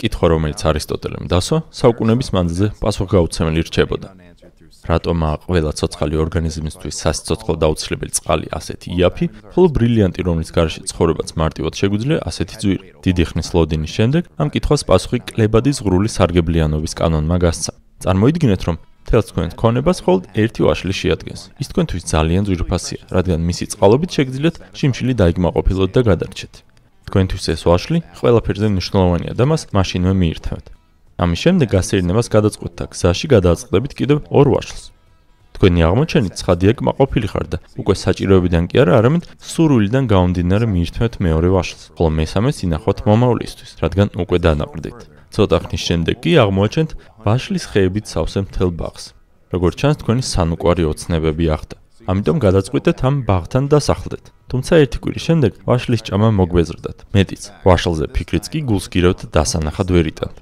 კითხვა, რომელიც არისტოტელემ დასვა, საუკუნების მანძილზე პასუხგაუცემელი რჩებოდა. რატომაა ყველა ცოცხალი ორგანიზმისთვის სასიცოცხლო დაუცილებელი წყალი ასეთი იაფი, ხოლო ბრილიანტი, რომელიც გარშე ცხოვრებაც მარტივად შეგვიძლია, ასეთი ძვირი. დიდი ხნის ლოდინის შემდეგ ამ კითხვას პასუხი კლებადის ღრული სარგებლიანობის კანონმა გასცა. წარმოიდგინეთ, რომ თელს თქვენ ქონებას მხოლოდ ერთი ვაშლი შეადგენს. ის თქვენთვის ძალიან ძვირფასია, რადგან მისი წყალობით შეგიძლიათ შიმშილი დაიგმაყოფილოთ და გადარჩეთ. თქვენთვის ეს ვაშლი ყველაფერზე მნიშვნელოვანია და მას მაშინვე მიირთმევთ. ამის შემდეგ გასერინებას გადაწყვეტთ და გზაში გადააწყდებით კიდევ ორ ვაშლს. თქვენი აღმოჩენით ცხადია კმაყოფილი ხარ და უკვე საჭიროებიდან კი არა, არამედ სურვილიდან გამომდინარე მიირთმევთ მეორე ვაშლს, ხოლო მესამეს ინახოთ მომავლისთვის, რადგან უკვე დანაყრდით. ცოტა ხნის შემდეგ კი აღმოაჩენთ ვაშლის ხეებით სავსე მთელ ბაღს. როგორც ჩანს, თქვენი სანუკვარი ოცნებები ახდა. ამიტომ გადაწყვეტეთ ამ ბაღთან დასახლდეთ. თუმცა ერთი კვირის შემდეგ ვაშლის ჭამა მოგვეზრდათ. მეტიც, ვაშლზე ფიქრიც კი გულს გირევთ დასანახად ვერ იტანთ.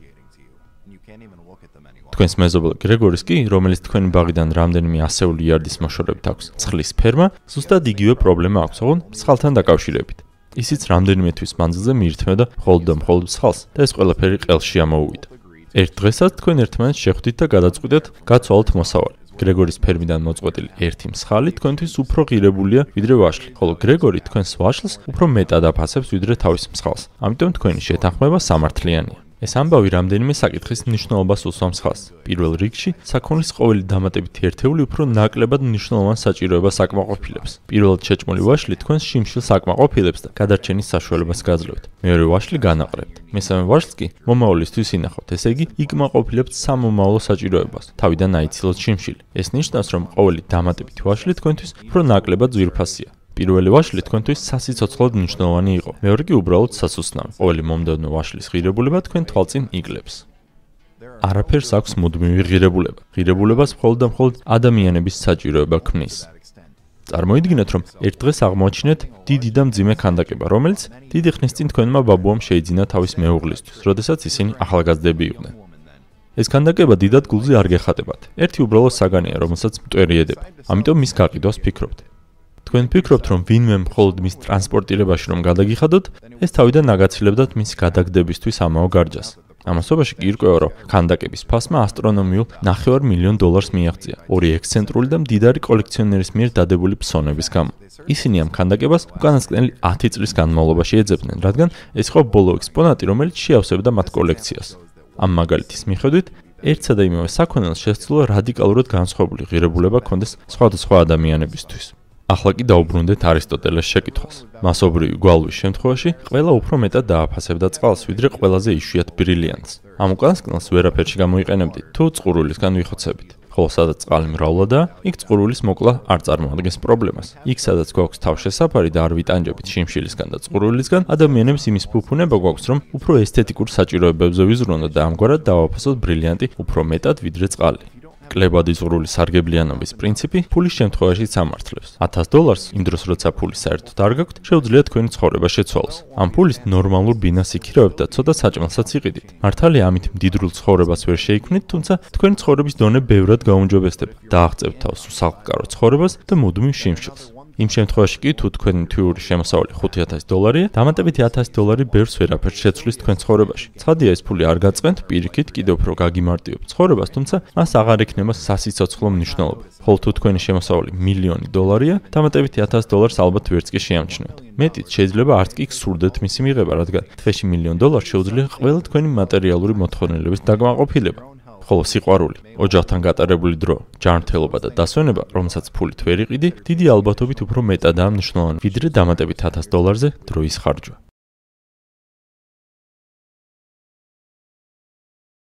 თქვენს მეზობელ გრეგორის კი, რომელიც თქვენი ბაღიდან რამდენიმე ასეული იარდის მოშორებით აქვს, ცხლის ფერმა, ზუსტად იგივე პრობლემა აქვს, ოღონ მსხალთან დაკავშირებით. ისიც რამდენიმე თვის მანძილზე მიირთმევდა მხოლოდ და მხოლოდ მსხალს და ეს ყველაფერი ყელში ამოუვიდა. ერთ დღესაც თქვენ ერთმანეთს შეხვდით და გადაწყვეტეთ გაცვალოთ მოსავალი. გრეგორის ფერმიდან მოწყვეტილი ერთი მსხალი თქვენთვის უფრო ღირებულია ვიდრე ვაშლი, ხოლო გრეგორი თქვენს ვაშლს უფრო მეტად აფასებს ვიდრე თავის მსხალს. ამიტომ თქვენი შეთანხმება სამართლიანია. ეს ამბავი რამდენიმე საკითხის მნიშვნელობას უსვამს ხას. პირველ რიგში, საქონლის ყოველი დამატებითი ერთეული უფრო ნაკლებად მნიშვნელოვან საჭიროებას აკმაყოფილებს. პირველად შეჭმული ვაშლი თქვენს შიმშილს აკმაყოფილებს და გადარჩენის საშუალებას გაძლევთ. მეორე ვაშლი განაყრებთ. მესამე ვაშლს კი მომავლისთვის ინახავთ, ესე იგი, იკმაყოფილებთ სამომავლო საჭიროებას. თავიდან აიცილოთ შიმშილი. ეს ნიშნავს, რომ ყოველი დამატებითი ვაშლი თქვენთვის უფრო ნაკლებად ძვირფასია. პირველი ვაშლი თქვენთვის სასიცოცხლოდ მნიშვნელოვანი იყო. მეორე კი უბრალოდ სასუსნავი. ყოველი მომდევნო ვაშლის ღირებულება თქვენ თვალწინ იგლებს. არაფერს აქვს მუდმივი ღირებულება. ღირებულებას მხოლოდ და მხოლოდ ადამიანების საჭიროება ქმნის. წარმოიდგინეთ, რომ ერთ დღეს აღმოაჩინეთ დიდი და მძიმე ქანდაკება, რომელიც დიდი ხნის წინ თქვენმა ბაბუამ შეიძინა თავის მეუღლისთვის, როდესაც ისინი ახალგაზრდები იყვნენ. ეს ქანდაკება დიდად გულზე არ გეხატებათ. ერთი უბრალოდ საგანია, რომელსაც მტვერი ედება. ამიტომ მის გაყიდვას ფიქრობთ. თქვენ ფიქრობთ, რომ ვინმე მხოლოდ მის ტრანსპორტირებაში რომ გადაგიხადოთ, ეს თავიდან ნაგაცილებდათ მის გადაგდებისთვის ამაო გარჯას. ამასობაში კი ირკვევა, რომ ქანდაკების ფასმა ასტრონომიულ 9 მილიონ დოლარს მიაღწია, ორი ექსცენტრული და მდიდარი კოლექციონერის მიერ დადებული ფსონების გამო. ისინი ამ ქანდაკებას უკანასკნელი 10 წლის განმავლობაში ეძებდნენ, რადგან ეს იყო ბოლო ექსპონატი, რომელიც შეავსებდა მათ კოლექციას. ამ მაგალითის მიხედვით, ერთსა და იმავე საქონელს შესაძლოა რადიკალურად განსხვავებული ღირებულება ჰქონდეს სხვადასხვა ადამიანებისთვის. ახლა კი დაუბრუნდეთ არისტოტელეს შეკითხვას. მასობრივი გვალვის შემთხვევაში ყველა უფრო მეტად დააფასებდა წყალს, ვიდრე ყველაზე იშვიათ ბრილიანტს. ამ უკანასკნელს ვერაფერში გამოიყენებდით, თუ წყურულისგან ვიხოცებით. ხოლო სადაც წყალი მრავლადაა, იქ წყურულის მოკლა არ წარმოადგენს პრობლემას. იქ სადაც გვაქვს თავშესაფარი და არ ვიტანჯებით შიმშილისგან და წყურულისგან, ადამიანებს იმის ფუფუნება გვაქვს, რომ უფრო ესთეტიკურ საჭიროებებზე ვიზრუნოთ და ამგვარად დავაფასოთ ბრილიანტი უფრო მეტად ვიდრე წყალი. კლებადის ღრული სარგებლიანობის პრინციპი ფულის შემთხვევაში სამართლებს. 1000 დოლარს იმ დროს როცა ფული საერთოდ არ გაქვთ, შეუძლიათ თქვენი ცხოვრება შეცვალოს. ამ ფულის ნორმალურ ბინას იქირავებთ და ცოტა საჭმელსაც იყიდით. მართალია ამით მდიდრულ ცხოვრებას ვერ შეიქმნით, თუმცა თქვენი ცხოვრების დონე ბევრად გაუმჯობესდება. დააღწევთ თავს უსახლკარო ცხოვრებას და მუდმივ შიმშილს. იმ შემთხვევაში კი თუ თქვენი თვიური შემოსავალი 5000 დოლარია, დამატებითი 1000 დოლარი ბევრს ვერაფერს შეცვლის თქვენ ცხოვრებაში. ცხადია ეს ფული არ გაწყვეტ პირიქით კიდევ უფრო გაგიმარტივებ ცხოვრებას, თუმცა მას აღარ ექნება სასიცოცხლო მნიშვნელობა. ხოლო თუ თქვენი შემოსავალი მილიონი დოლარია, დამატებითი 1000 დოლარს ალბათ ვერც კი შეამჩნევთ. მეტიც შეიძლება არც კი გსურდეთ მისი მიღება, რადგან თვეში მილიონ დოლარს შეუძლია ყველა თქვენი მატერიალური მოთხოვნილების დაკმაყოფილება. ხოლო სიყვარული, ოჯახთან გატარებული დრო, ჯანმრთელობა და დასვენება, რომელსაც ფულით ვერ იყიდი, დიდი ალბათობით უფრო მეტადაა მნიშვნელოვანი, ვიდრე დამატებით 1000 დოლარზე დროის ხარჯვა.